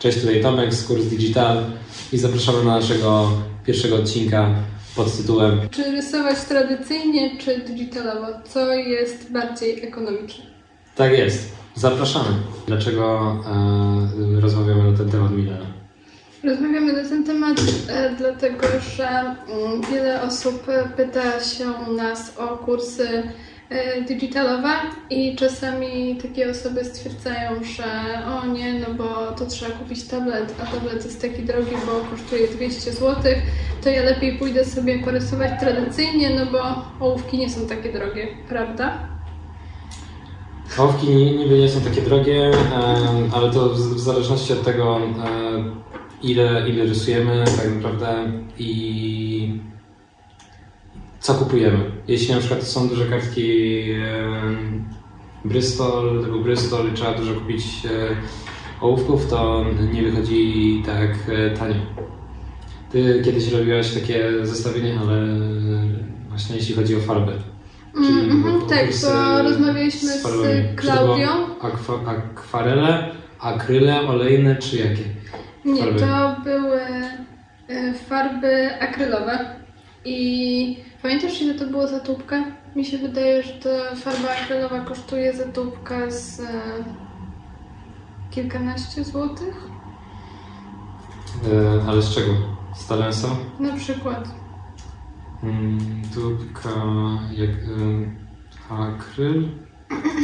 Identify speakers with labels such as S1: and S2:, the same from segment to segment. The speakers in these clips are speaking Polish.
S1: Cześć, tutaj Tomek z Kurs Digital i zapraszamy na naszego pierwszego odcinka pod tytułem
S2: Czy rysować tradycyjnie, czy digitalowo? Co jest bardziej ekonomiczne?
S1: Tak jest, zapraszamy. Dlaczego e, rozmawiamy na ten temat, Milena?
S2: Rozmawiamy na ten temat e, dlatego, że mm, wiele osób pyta się nas o kursy e, digitalowe i czasami takie osoby stwierdzają, że o nie, no bo to trzeba kupić tablet, a tablet jest taki drogi, bo kosztuje 200 zł, to ja lepiej pójdę sobie porysować tradycyjnie, no bo ołówki nie są takie drogie, prawda?
S1: Ołówki ni- niby nie są takie drogie, ale to w, zależności od tego, ile, ile rysujemy tak naprawdę i co kupujemy. Jeśli na przykład są duże kartki Bristol, typu Bristol i trzeba dużo kupić e, ołówków, to nie wychodzi tak e, tanio. Ty kiedyś robiłaś takie zestawienie, ale właśnie jeśli chodzi o farby.
S2: Mm, mhm, tak,
S1: kursy
S2: bo rozmawialiśmy z
S1: to
S2: Klaudią.
S1: Akwa, akwarele, akryle, olejne czy jakie?
S2: Nie,
S1: Farby.
S2: to były e, farby akrylowe. I pamiętasz, ile to było za tubkę? Mi się wydaje, że ta farba akrylowa kosztuje za tubkę z e, kilkanaście złotych.
S1: E, ale z czego? Z Talensa?
S2: Na przykład.
S1: Mm, tubka jak e, akryl.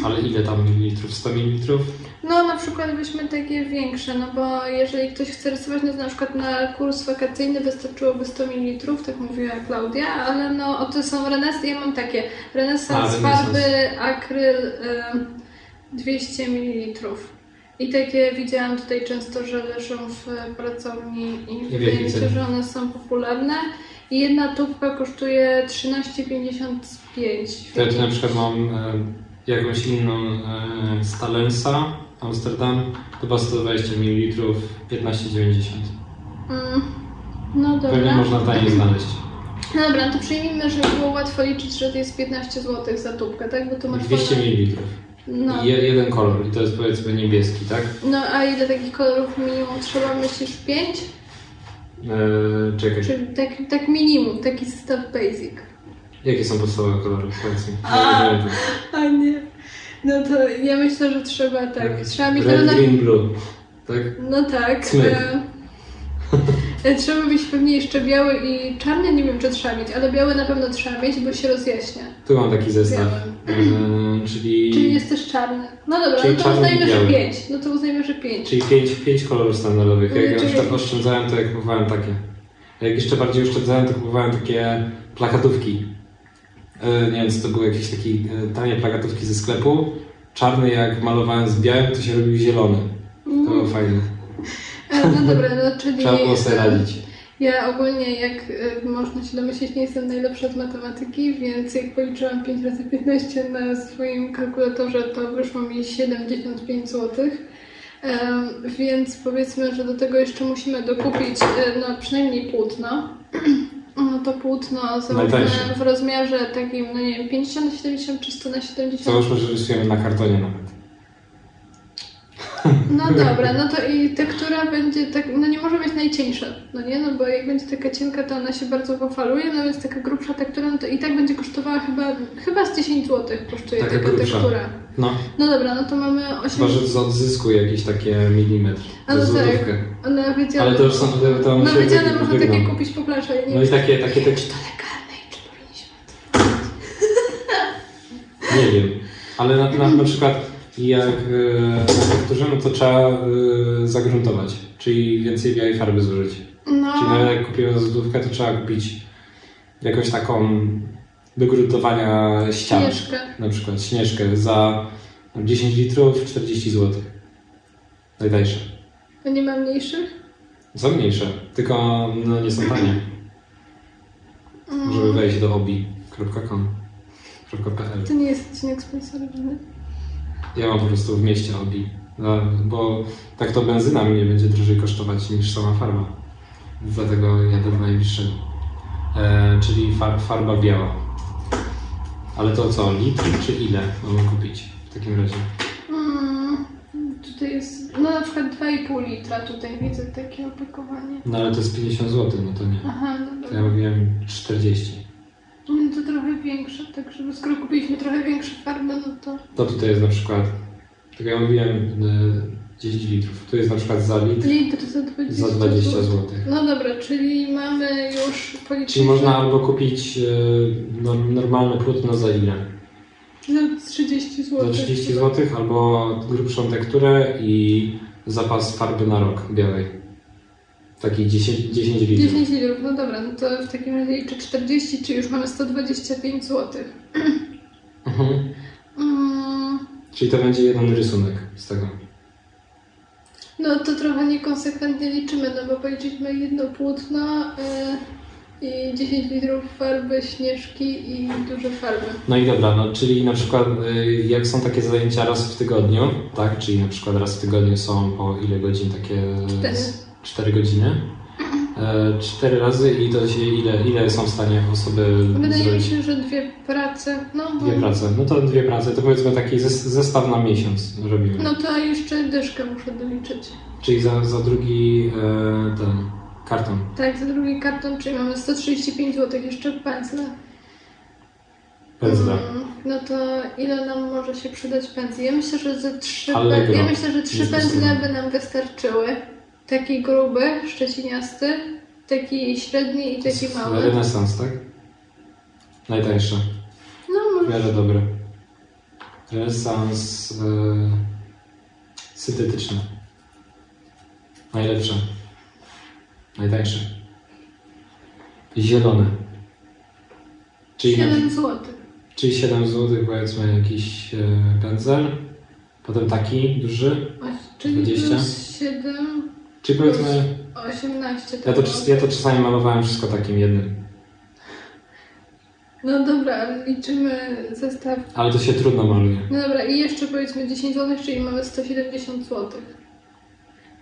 S1: Ale ile tam mililitrów? 100 mililitrów?
S2: No, na przykład weźmy takie większe, no bo jeżeli ktoś chce rysować, no to na przykład na kurs wakacyjny wystarczyłoby 100 ml, tak mówiła Klaudia, ale no, o to są renesy, ja mam takie, renesans
S1: renesans.
S2: farby, akryl y, 200 ml. I takie widziałam tutaj często, że leżą w pracowni i wydaje mi się, że one są popularne. I jedna tubka kosztuje 13,55.
S1: To ja tu na przykład mam e, jakąś inną e, z Talensa, Amsterdam. To była 120 ml, 15,90.
S2: Mm, no dobra.
S1: Pewnie można taniej znaleźć.
S2: No dobra, to przyjmijmy, że było łatwo liczyć, że to jest 15 zł za tubkę, tak? Bo to masz
S1: 200
S2: wolne-
S1: ml.
S2: No.
S1: Je, jeden kolor i to jest powiedzmy niebieski, tak?
S2: no a ile takich kolorów minimum trzeba, myślisz? 5?
S1: Eee, czekaj,
S2: Czy tak, tak minimum, taki zestaw basic?
S1: jakie są podstawowe kolory? Powiedz mi.
S2: A. A nie. No to ja myślę, że trzeba tak. Trzeba mieć na
S1: Red,
S2: pewno...
S1: green, blue. Tak?
S2: No tak. E, e, trzeba mieć pewnie jeszcze biały i czarny, nie wiem czy trzeba mieć, ale biały na pewno trzeba mieć, bo się rozjaśnia.
S1: Tu mam taki zestaw. Eee, czyli
S2: Czyli jest też czarny. No dobra,
S1: Czyli
S2: no to uznajmy, że. 5. No to uznajmy, że 5.
S1: czyli pięć, pięć kolorów standardowych. Jak
S2: Czyli-
S1: ja na przykład oszczędzałem, to ja kupowałem takie. Jak jeszcze bardziej oszczędzałem, to kupowałem takie plakatówki. Eee, nie wiem, to były jakieś takie e, tanie plakatówki ze sklepu. Czarny jak malowałem z białym, to się robił zielony. To było fajne.
S2: E, No dobra, no czyli
S1: Trzeba było sobie radzić.
S2: ja ogólnie, jak e, można się domyślić, nie jestem najlepsza z matematyki, więc jak policzyłam 5 razy 15 na swoim kalkulatorze, to wyszło mi 75 zł. Em, więc powiedzmy, że do tego jeszcze musimy dokupić e, no, przynajmniej płótno. No to płótno
S1: Najtańsze.
S2: w rozmiarze takim, no nie wiem, 50 na 70 czy 100 na 70.
S1: Załóżmy, że rysujemy na kartonie nawet.
S2: No dobra, no to i tektura będzie tak, no nie może być najcieńsza, no nie, no bo jak będzie taka cienka, to ona się bardzo pofaluje, no więc taka grubsza tektura, no to i tak będzie kosztowała chyba, chyba z 10 zł kosztuje
S1: Taka
S2: taka,
S1: grubsza.
S2: tektura.
S1: No,
S2: No dobra, no to mamy 8...
S1: chyba, że z odzysku jakiś taki milimetr.
S2: A no tak.
S1: Ale to już są, to, to
S2: no
S1: wy-
S2: można takie kupić po plaży, nie
S1: No i takie, takie, takie,
S2: czy to legalne i czy powinniśmy...
S1: nie wiem. Ale na, na, na przykład jak e, tekturze, no to trzeba e, zagruntować, czyli więcej białej farby zużyć.
S2: No,
S1: Czyli nawet jak kupiłem za złotówkę, to trzeba kupić jakąś taką do gruntowania ścian.
S2: śnieżkę.
S1: Na przykład śnieżkę za 10 litrów 40 zł. Najtańsze.
S2: A nie ma mniejszych?
S1: Są mniejsze, tylko no, nie są tanie.
S2: Mm.
S1: Żeby wejść do hobby.com.pl
S2: To nie jest odcinek sponsorowany.
S1: Ja mam po prostu w mieście hobby, no, bo tak to benzyna mnie będzie drożej kosztować niż sama farba. Dlatego jadę do najbliższego. E, czyli far, farba biała. Ale to co, litr czy ile mamy kupić w takim razie?
S2: Mm, tutaj jest, no na przykład 2,5 litra tutaj widzę takie opakowanie.
S1: No ale to jest 50 zł, no to nie.
S2: Aha, no
S1: To
S2: dobra.
S1: ja mówiłem 40.
S2: No to trochę większe, tak żeby skoro kupiliśmy trochę większe farby, no to...
S1: To tutaj jest na przykład, tak ja mówiłem, e, 10 litrów. Tu jest na przykład za litr
S2: Litr za 20
S1: za 20
S2: zł.
S1: zł.
S2: No dobra, czyli mamy już policzyć.
S1: Czyli można albo kupić e, no, normalne płótno za ile?
S2: Za 30 zł.
S1: Za 30 zł, albo grubszą tekturę i zapas farby na rok białej. Taki 10, 10 litrów.
S2: 10 litrów, no dobra, no to w takim razie liczę 40, czyli już mamy 125 zł.
S1: Mhm.
S2: Mm,
S1: Czyli to będzie jeden rysunek z tego.
S2: no to trochę niekonsekwentnie liczymy, no bo policzyliśmy jedno płótno y, i 10 litrów farby, śnieżki i duże farby.
S1: No i dobra, no czyli na przykład y, jak są takie zajęcia raz w tygodniu, tak? Czyli na przykład raz w tygodniu są po ile godzin takie?
S2: Cztery.
S1: 4 godziny. E, Cztery razy i to się ile, ile są w stanie osoby
S2: Wydaje mi
S1: zrobić?
S2: się, że dwie prace, no,
S1: Dwie prace. No to dwie prace, to powiedzmy taki zes- zestaw na miesiąc robimy.
S2: no to jeszcze dyszkę muszę doliczyć.
S1: Czyli za, za drugi e, ten karton.
S2: Tak, za drugi karton, czyli mamy 135 zł, jeszcze pędzle.
S1: Pędzle.
S2: Mm, No to ile nam może się przydać pędzli? Ja myślę, że ze trzy, ja myślę, że trzy pędzle by nam wystarczyły. Taki gruby, szczeciniasty, taki średni i taki mały.
S1: Renesans, tak? Najtańsze.
S2: No
S1: W
S2: może.
S1: miarę dobre. Renesans e, syntetyczny. Najlepsze. Najtańsze. Zielone. Czyli, na,
S2: 7 zł.
S1: czyli 7 zł powiedzmy jakiś e, pędzel. Potem taki duży.
S2: Czyli
S1: 20.
S2: plus 7,
S1: Czyli powiedzmy,
S2: 18.
S1: ja to, ja to czasami malowałem wszystko takim jednym.
S2: No dobra, liczymy zestaw.
S1: Ale to się trudno maluje.
S2: No dobra, i jeszcze powiedzmy 10 zł, czyli mamy 170 zł.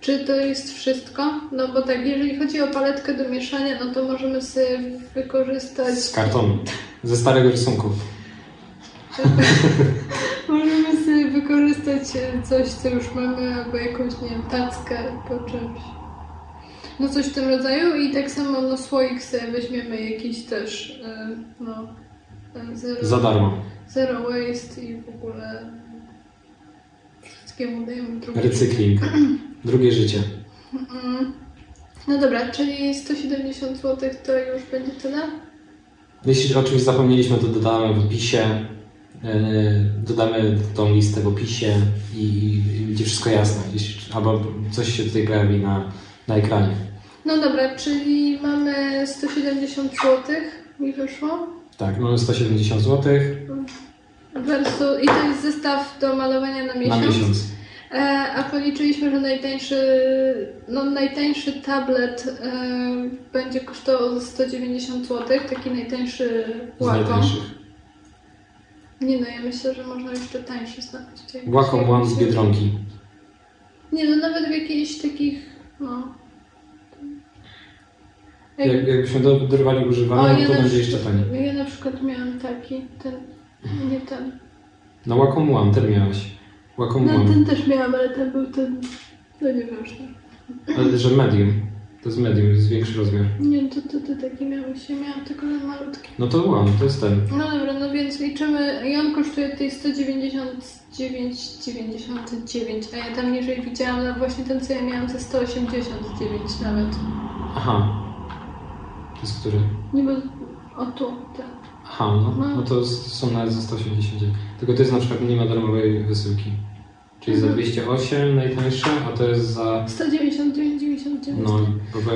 S2: Czy to jest wszystko? No bo tak, jeżeli chodzi o paletkę do mieszania, no to możemy sobie wykorzystać.
S1: Z kartonu. Ze starego rysunku.
S2: możemy sobie wykorzystać e, coś, co już mamy, albo jakąś, nie wiem, tackę po czymś. No coś w tym rodzaju i tak samo no słoik sobie weźmiemy jakiś też, e, no, e, zero,
S1: Za darmo.
S2: zero waste i w ogóle wszystkiemu dajemy drugi.
S1: Recykling. Drugie życie.
S2: No dobra, czyli 170 zł to już będzie tyle?
S1: Jeśli o czymś zapomnieliśmy, to dodamy w opisie. Yy, dodamy tą listę w opisie i, będzie wszystko jasne. Albo coś się tutaj pojawi na, na ekranie.
S2: No dobra, czyli mamy 170 zł mi wyszło.
S1: Tak, mamy 170 zł
S2: Versus, I to jest zestaw do malowania na miesiąc.
S1: na miesiąc.
S2: E, a policzyliśmy, że najtańszy, no najtańszy tablet e, będzie kosztował 190 zł, taki najtańszy
S1: najtańszych.
S2: Nie no, ja myślę, że można jeszcze tańszy znaleźć. Jak
S1: Wacom
S2: jak
S1: One z Biedronki.
S2: Nie no, nawet w jakichś takich, no... Jak-
S1: Jak, jakbyśmy do- dorwali używane, no to
S2: na
S1: będzie jeszcze taniej.
S2: Ja na przykład miałam taki, ten, nie ten.
S1: No Wacom One, ten miałeś. Wacom
S2: No
S1: One.
S2: ten też miałam, ale ten był ten, no nieważne.
S1: Ale że medium. To jest medium, jest większy rozmiar.
S2: Nie, to, to, to taki miałam się, miałam tylko ten malutki.
S1: No to One, to jest ten.
S2: No dobra, no więc liczymy, i on kosztuje tutaj 199,99, a ja tam niżej widziałam, no właśnie ten co ja miałam za 189 nawet.
S1: Aha. To jest który?
S2: Nie bo, o tu, ten.
S1: Aha, no,
S2: No.
S1: no to są nawet za 189. Tylko to jest na przykład nie ma darmowej wysyłki. Czyli za
S2: Mhm.
S1: 208 najtańsze, a to jest za.
S2: 199,99.
S1: No,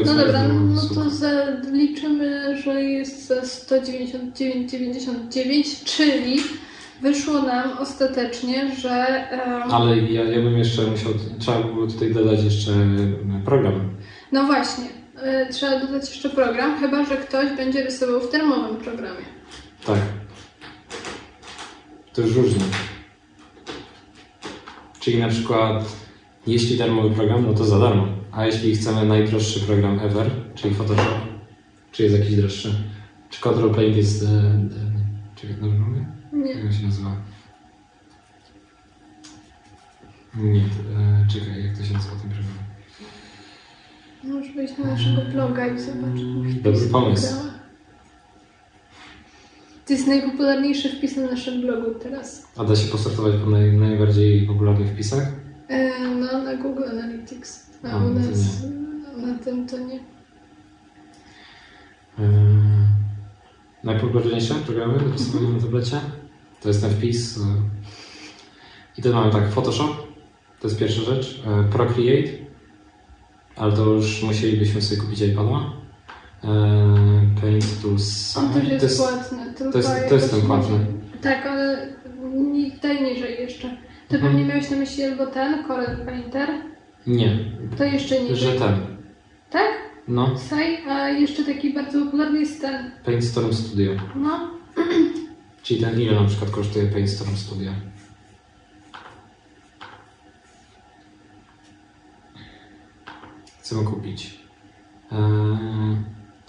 S2: No dobra, no to zaliczymy, że jest za 199,99, czyli wyszło nam ostatecznie, że... em,
S1: Ale ja, ja bym jeszcze musiał. Trzeba by było tutaj dodać jeszcze program.
S2: No właśnie, y, trzeba dodać jeszcze program, chyba że ktoś będzie rysował w termowym programie.
S1: Tak. To już różnie. Czyli na przykład, jeśli darmowy program, no to za darmo. A jeśli chcemy najdroższy program ever, czyli Photoshop, czy jest jakiś droższy? Czy Control Paint jest. E, e, czekaj, dobrze mówię?
S2: Nie.
S1: Jak się nazywa? Nie, e, czekaj, jak to się nazywa ten program?
S2: Możesz wejść na naszego bloga i zobaczyć.
S1: Dobry pomysł.
S2: To jest najpopularniejszy wpis na naszym blogu teraz.
S1: A da się posortować po naj, najbardziej popularnych wpisach?
S2: E, no, na Google Analytics. A
S1: A,
S2: u
S1: to
S2: nas na tym to nie.
S1: Yy, najpopularniejsze programy do rysowania na tablecie? To jest ten wpis. yy. I to mamy tak, Photoshop, to jest pierwsza rzecz, yy, Procreate, ale to już musielibyśmy sobie kupić iPada. Yy, Paint Tools.
S2: On też jest,
S1: to jest,
S2: płatny.
S1: To jest- to jest ten płatny.
S2: Tak, ale nie- To
S1: Mhm.
S2: pewnie miałeś na myśli albo ten, Corel Painter.
S1: Nie,
S2: To jeszcze niżej.
S1: że ten.
S2: Tak?
S1: No,
S2: Saj, a jeszcze taki bardzo popularny jest ten.
S1: Paint Storm Studio.
S2: No,
S1: Czyli ten ile na przykład kosztuje Paint Storm Studio? Chcemy kupić. Eee,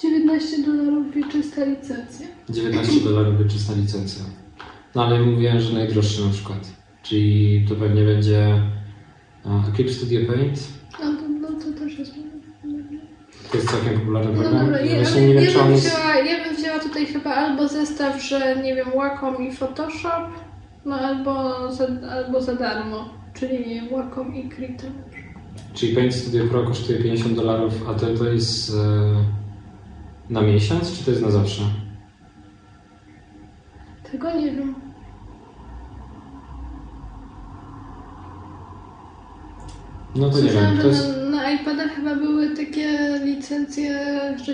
S2: 19 dolarów i czysta licencja.
S1: 19 dolarów wyczysta licencja. No ale mówiłem, że najdroższy na przykład. Czyli to pewnie będzie Eclipse Studio Paint.
S2: No to, no to też jest.
S1: To jest całkiem popularny
S2: No
S1: program.
S2: dobra,
S1: Ja
S2: ja,
S1: nie wiem,
S2: ja, bym
S1: jest...
S2: wzięła, ja bym wzięła tutaj chyba albo zestaw, że nie wiem, Wacom i Photoshop, no albo za, albo za darmo, czyli Wacom i Krita.
S1: Czyli Paint Studio Pro kosztuje 50 dolarów, a to, to jest e, na miesiąc, czy to jest na zawsze?
S2: Tego nie wiem.
S1: No to nie wiem. To jest...
S2: na, na iPada chyba były takie licencje,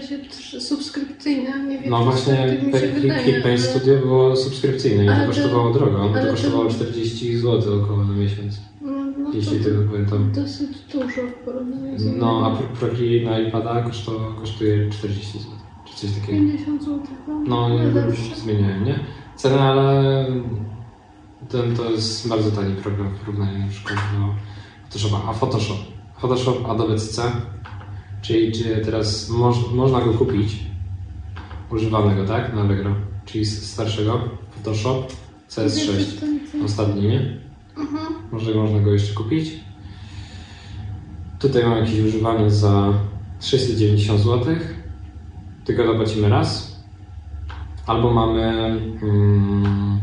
S2: się tr- subskrypcyjne, nie wiem.
S1: No właśnie
S2: tak ale-
S1: Studio było subskrypcyjne i
S2: Ale
S1: to
S2: to-
S1: kosztowało drogo.
S2: ale
S1: To
S2: to-
S1: kosztowało 40 zł około na miesiąc,
S2: No, no
S1: jeśli
S2: to,
S1: tego pamiętam.
S2: dosyć dużo w porównaniu z
S1: No, a
S2: innymi.
S1: Pro- Procreate na iPada kosztuje 40 zł, czy coś takiego.
S2: 50 zł. No,
S1: No,
S2: ja
S1: nie
S2: zawsze.
S1: zmieniałem, nie? Ceny, ale ten to jest bardzo tani program w porównaniu na przykład do Photoshopa. A Photoshop, Photoshop Adobe CC, czyli czy teraz moż, można go kupić używanego, tak? Na Allegro, czyli starszego Photoshop CS6, ostatni, nie?
S2: Mhm.
S1: Może można go jeszcze kupić. Tutaj mam jakieś używanie za 690 zł. Tylko zapłacimy raz. Albo mamy mm,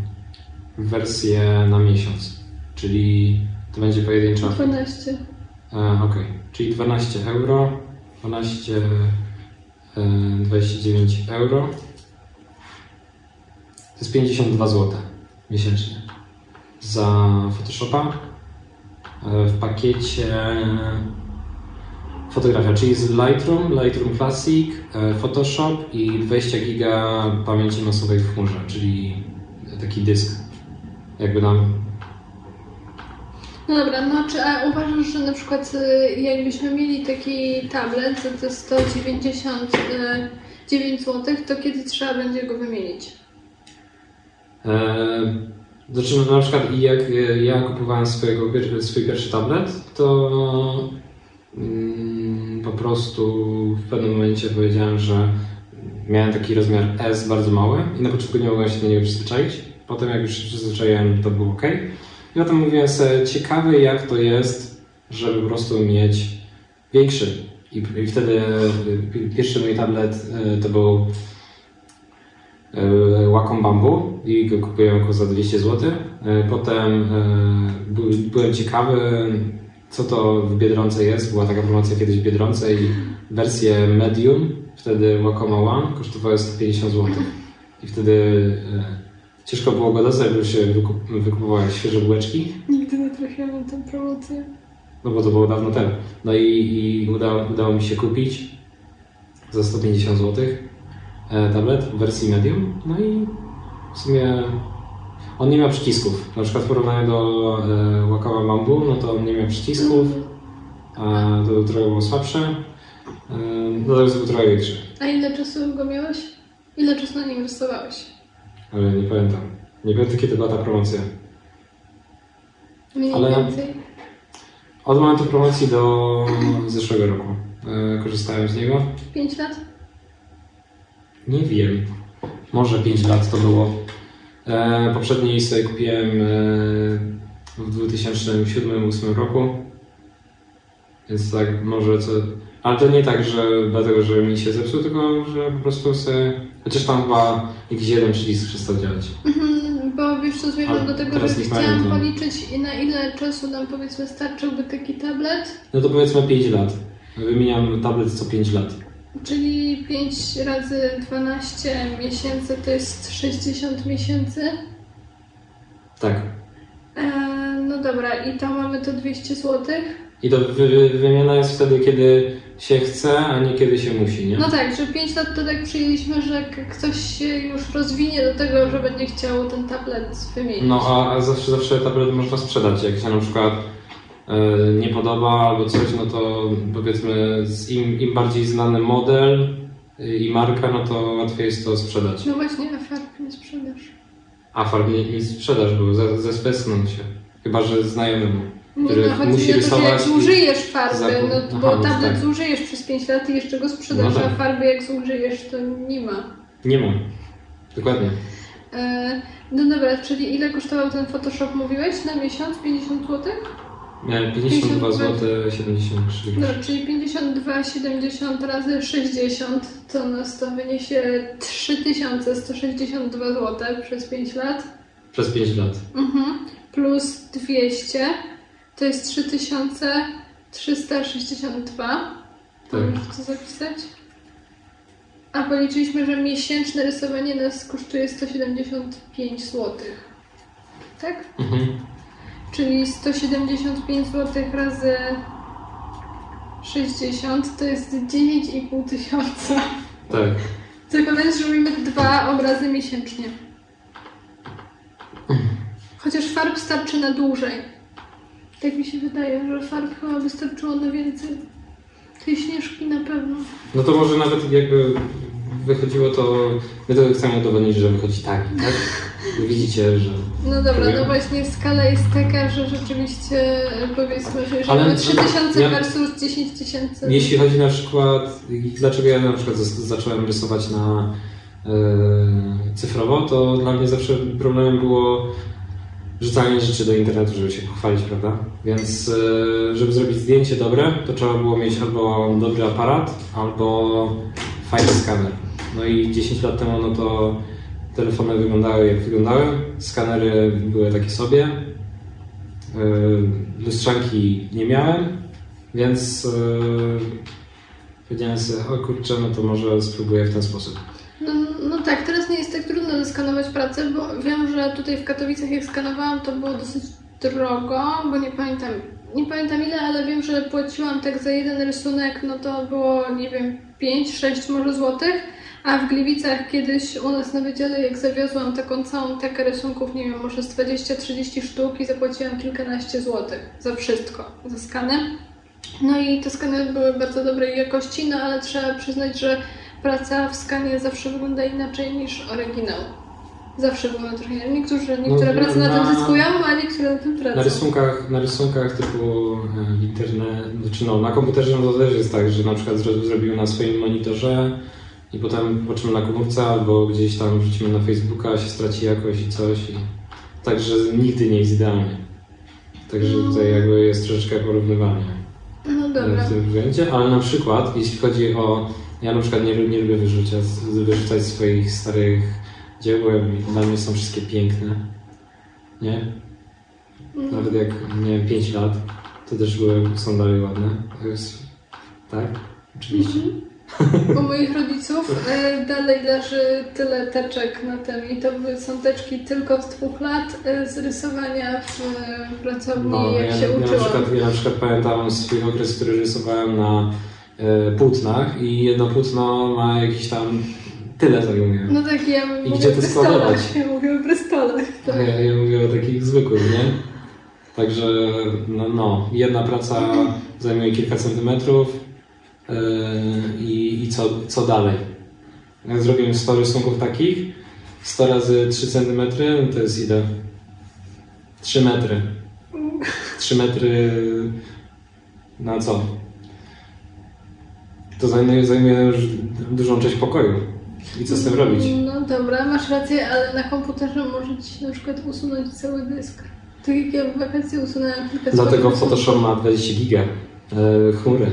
S1: wersję na miesiąc, czyli to będzie pojedyncza.
S2: 12.
S1: E, ok, czyli 12 euro, 12, e, 29 euro. To jest 52 zł miesięcznie za Photoshopa. E, w pakiecie fotografia, czyli z Lightroom, Lightroom Classic, e, Photoshop i 20 giga pamięci masowej w chmurze, czyli taki dysk. Jakby nam
S2: No dobra, no czy a uważasz, że na przykład y, jakbyśmy mieli taki tablet za te 199 zł, to kiedy trzeba będzie go wymienić?
S1: E, Znaczy, na przykład jak e, ja kupowałem swojego, swój pierwszy tablet, to mm, po prostu w pewnym momencie powiedziałem, że miałem taki rozmiar S bardzo mały i na początku nie mogłem się do niego przyzwyczaić. Potem jak już się przyzwyczaiłem, to było ok. I potem mówiłem sobie, ciekawe jak to jest, żeby po prostu mieć większy. I, i wtedy e, pierwszy mój tablet e, to był e, Wacom Bamboo i go kupiłem go za 200 zł. Potem by- byłem ciekawy, co to w Biedronce jest. Była taka promocja kiedyś w Biedronce i wersje medium, wtedy Wacoma One, kosztowały 150 zł. I wtedy ciężko było go dostać, bo się wykup- świeże bułeczki.
S2: Nigdy nie trafiłam na tę promocję.
S1: No bo to było dawno temu. No i, i udało, udało mi się kupić za 150 zł e, tablet w wersji medium. No i w sumie on nie miał przycisków. Na przykład w porównaniu do e, Wacoma Bamboo, no to on nie miał przycisków, a to był trochę było słabsze. E, natomiast był trochę większy,
S2: A ile czasu go miałeś? Ile czasu na nim rysowałeś?
S1: Ale nie pamiętam. Nie pamiętam kiedy była ta promocja.
S2: Mniej
S1: Ale-
S2: więcej.
S1: Od momentu promocji do zeszłego roku e, korzystałem z niego.
S2: 5 lat?
S1: Nie wiem. Może 5 lat to było. E, poprzedniej sobie kupiłem e, w 2007-2008 roku. Więc tak może co... Ale to nie tak, że dlatego, że mi się zepsuł, tylko że po prostu sobie... Chociaż tam chyba jakiś jeden przycisk przestał działać.
S2: Mhm, Bo wiesz co, zmierzam do tego, że chciałam policzyć i na ile czasu nam powiedzmy starczyłby taki tablet.
S1: No to powiedzmy 5 lat. Wymieniam tablet co 5 lat.
S2: Czyli 5 razy 12 miesięcy to jest 60 miesięcy.
S1: Tak.
S2: E, no dobra, i tam mamy to 200 zł.
S1: I to wy, wy, wymiana jest wtedy, kiedy się chce, a nie kiedy się musi, nie?
S2: No tak, że 5 lat to tak przyjęliśmy, że ktoś się już rozwinie do tego, że będzie chciał ten tablet wymienić.
S1: No a, a zawsze, zawsze tablet można sprzedać. Jak się na przykład e, nie podoba albo coś, no to powiedzmy z im, im bardziej znany model y, i marka, no to łatwiej jest to sprzedać.
S2: No właśnie, a farb nie sprzedasz.
S1: A farb nie, nie sprzedaż, bo ze, zespesną się. Chyba, że znajomemu.
S2: Nie, no chodzi
S1: musi
S2: to, że jak zużyjesz farby,
S1: zakup-
S2: no,
S1: Aha,
S2: bo tablet
S1: tak.
S2: zużyjesz przez 5 lat i jeszcze go sprzedasz,
S1: No tak.
S2: a farby jak zużyjesz, to nie ma.
S1: Nie ma. Dokładnie.
S2: E, no dobra, czyli ile kosztował ten Photoshop, mówiłeś? Na miesiąc? 50 zł?
S1: Miałem 52 zł 73
S2: No, czyli 52,70 razy 60 to nas to wyniesie 3162 zł przez 5 lat.
S1: Przez 5 lat.
S2: Mhm. Plus 200 to jest 3362.
S1: Tak.
S2: Możesz to zapisać? A policzyliśmy, że miesięczne rysowanie nas kosztuje 175 zł. Tak?
S1: Mhm.
S2: Czyli 175 zł razy 60 to jest 9,5 tysiąca.
S1: Tak.
S2: Zakładając, że robimy dwa obrazy miesięcznie. Chociaż farb starczy na dłużej. Tak mi się wydaje, że farb chyba wystarczyło na więcej. Tej śnieżki na pewno.
S1: No to może nawet jakby wychodziło to, my to chcemy udowodnić, że wychodzi tak, tak? Widzicie, że...
S2: No dobra, no właśnie skala jest taka, że rzeczywiście e, powiedzmy, że
S1: Ale-
S2: mamy 3000
S1: ja-
S2: versus 10 tysięcy.
S1: Jeśli chodzi na przykład, dlaczego ja na przykład zacząłem rysować na e, cyfrowo, to dla mnie zawsze problemem było rzucanie rzeczy do internetu, żeby się pochwalić, prawda? Więc e, żeby zrobić zdjęcie dobre, to trzeba było mieć albo dobry aparat, albo fajny skaner. No i 10 lat temu, no to telefony wyglądały jak wyglądały, skanery były takie sobie, e, lustrzanki nie miałem, więc yy, powiedziałem sobie, o kurczę, no to może spróbuję w ten sposób.
S2: No, zeskanować pracę, bo wiem, że tutaj w Katowicach jak skanowałam, to było dosyć drogo, bo nie pamiętam, nie pamiętam ile, ale wiem, że płaciłam tak za jeden rysunek, no to było, nie wiem, 5-6 może złotych, a w Gliwicach kiedyś u nas na wydziale, jak zawiozłam taką całą tekę rysunków, nie wiem, może z 20-30 sztuk i zapłaciłam kilkanaście złotych za wszystko, za skany. No i te skany były bardzo dobrej jakości, no ale trzeba przyznać, że praca w skanie zawsze wygląda inaczej niż oryginał. Zawsze wygląda trochę. Niektórzy, niektóre
S1: No,
S2: prace na,
S1: na-
S2: tym zyskują, a niektóre na tym
S1: Na
S2: tracą.
S1: rysunkach, na rysunkach typu e, internet, czy no, na komputerze no to też jest tak, że na przykład zro, zrobimy na swoim monitorze i potem patrzymy na komórce albo gdzieś tam wrzucimy na Facebooka, się straci jakość i coś. I... Także nigdy nie jest idealnie. Także tutaj jakby jest troszeczkę porównywanie.
S2: No dobra.
S1: w tym względzie, ale na przykład jeśli chodzi o. Ja na przykład nie, nie lubię wyrzucać, wyrzucać swoich starych dzieł, bo dla mnie są wszystkie piękne. Nie?
S2: Mm.
S1: Nawet jak miałem 5 lat, to też były, są dalej ładne. To jest, tak? Oczywiście.
S2: U moich rodziców e, dalej leży tyle teczek na tym i to były- są teczki tylko z dwóch lat e, z rysowania w pracowni,
S1: No,
S2: jak
S1: ja,
S2: się
S1: ja, na
S2: uczyłam.
S1: przykład, ja na przykład pamiętam swój okres, który rysowałem na e, płótnach i jedno płótno ma jakiś tam tyle zajmuje.
S2: No tak, ja
S1: I
S2: mówię
S1: gdzie to składować?
S2: Ja mówię o brystolach.
S1: A ja, ja mówię o takich zwykłych, nie? Także no, no jedna praca zajmuje kilka centymetrów yy, i, i co, co dalej? Jak zrobimy 100 rysunków takich, 100 razy 3 centymetry, no to jest ile? 3 metry. 3 metry na co? To zajmuje, zajmuje już dużą część pokoju. I co z tym robić?
S2: No dobra, masz rację, ale na komputerze może ci na przykład usunąć cały dysk. Tak jak ja w wakacje usunąłem kilka
S1: Dlatego Photoshop ma 20 giga. E, chmury.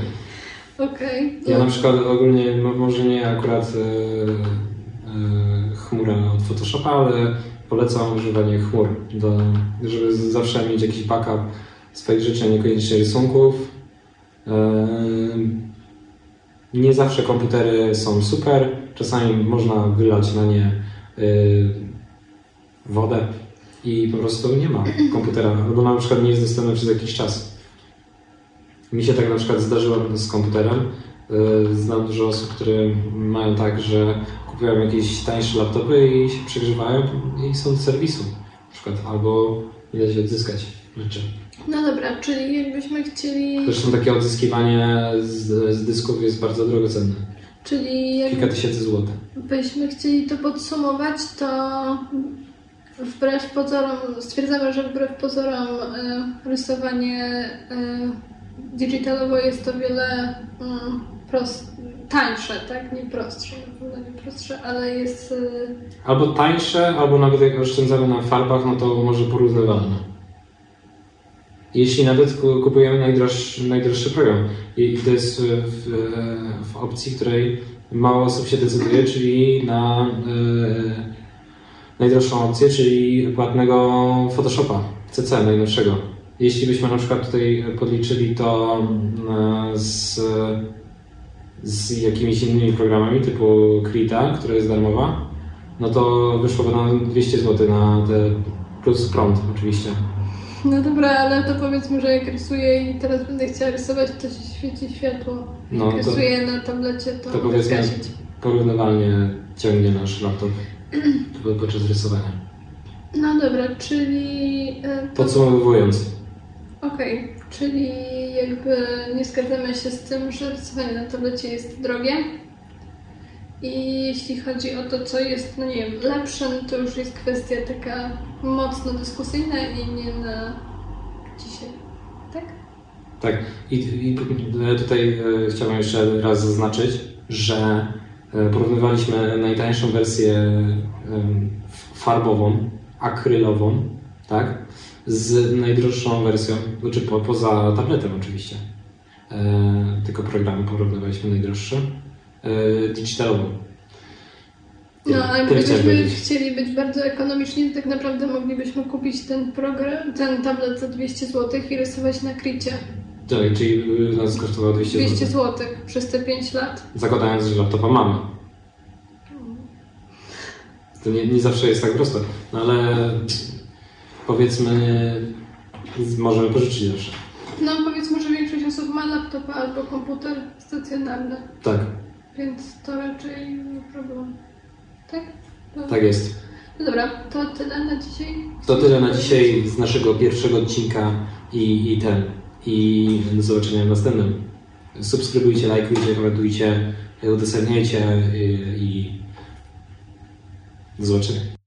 S2: Okej.
S1: Ja na przykład ogólnie, mo- może nie akurat e, e, chmura od Photoshopa, ale polecam używanie chmur, do, żeby zawsze mieć jakiś backup swoich rzeczy, niekoniecznie rysunków. Nie zawsze komputery są super, czasami można wylać na nie e, wodę i po prostu nie ma komputera, albo na przykład nie jest dostępny przez jakiś czas. Mi się tak na przykład zdarzyło z komputerem. Yy, Znam dużo osób, które mają tak, że kupują jakieś tańsze laptopy i się przegrzewają i są do serwisu. Na przykład, albo nie da się odzyskać rzeczy.
S2: No dobra, czyli jakbyśmy chcieli.
S1: Zresztą takie odzyskiwanie z, z dysków jest bardzo drogocenne.
S2: Czyli
S1: Kilka tysięcy złotych.
S2: jakbyśmy chcieli to podsumować, to wbrew pozorom, stwierdzamy, że wbrew pozorom e, rysowanie e, digitalowo jest o wiele mm, prost, tańsze, tak? Nie prostsze, nie prostsze, ale jest. E,
S1: Albo tańsze, albo nawet jak oszczędzamy na farbach, no to może porównywalne. Jeśli nawet ku- kupujemy najdroższy, najdroższy program i to jest w, w opcji, której mało osób się decyduje, czyli na e, najdroższą opcję, czyli płatnego Photoshopa CC najnowszego. Jeśli byśmy na przykład tutaj podliczyli to e, z, z jakimiś innymi programami typu Krita, która jest darmowa, no to wyszłoby nam 200 zł na te plus prąd oczywiście.
S2: No dobra, ale to powiedzmy, że jak rysuję i teraz będę chciała rysować, to się świeci światło.
S1: No
S2: Jak
S1: to,
S2: rysuję na tablecie, to,
S1: to powiedzmy
S2: zgasić.
S1: porównywalnie ciągnie nasz laptop po- podczas rysowania.
S2: No dobra, czyli. e, to-
S1: Podsumowując,
S2: Okej, czyli jakby nie zgadzamy się z tym, że rysowanie na tablecie jest drogie. I jeśli chodzi o to, co jest, no nie wiem, lepsze, no to już jest kwestia taka mocno dyskusyjna i nie na dzisiaj. Tak?
S1: tak. I, i tutaj e, chciałbym jeszcze raz zaznaczyć, że e, porównywaliśmy najtańszą wersję farbową, akrylową, tak? Z najdroższą wersją, znaczy po, poza tabletem oczywiście. E, tylko programy porównywaliśmy najdroższe. E, digitalową.
S2: No, ale gdybyśmy chcieli być bardzo ekonomiczni, to tak naprawdę moglibyśmy kupić ten program, ten tablet za 200 zł i rysować na kricie.
S1: Tak, czyli nas kosztowało 200 zł.
S2: 200 zł przez te 5 lat.
S1: Zakładając, że laptopa mamy. To nie, nie zawsze jest tak prosto, no ale powiedzmy, możemy pożyczyć zawsze.
S2: No powiedzmy, że większość osób ma laptopa albo komputer stacjonarny.
S1: Tak,
S2: Więc to raczej nie problem. Tak? No,
S1: tak jest.
S2: No dobra, to tyle na dzisiaj.
S1: To tyle na dzisiaj z naszego pierwszego odcinka i, i ten. I do zobaczenia w następnym. Subskrybujcie, lajkujcie, komentujcie, udostępniajcie i, i do zobaczenia.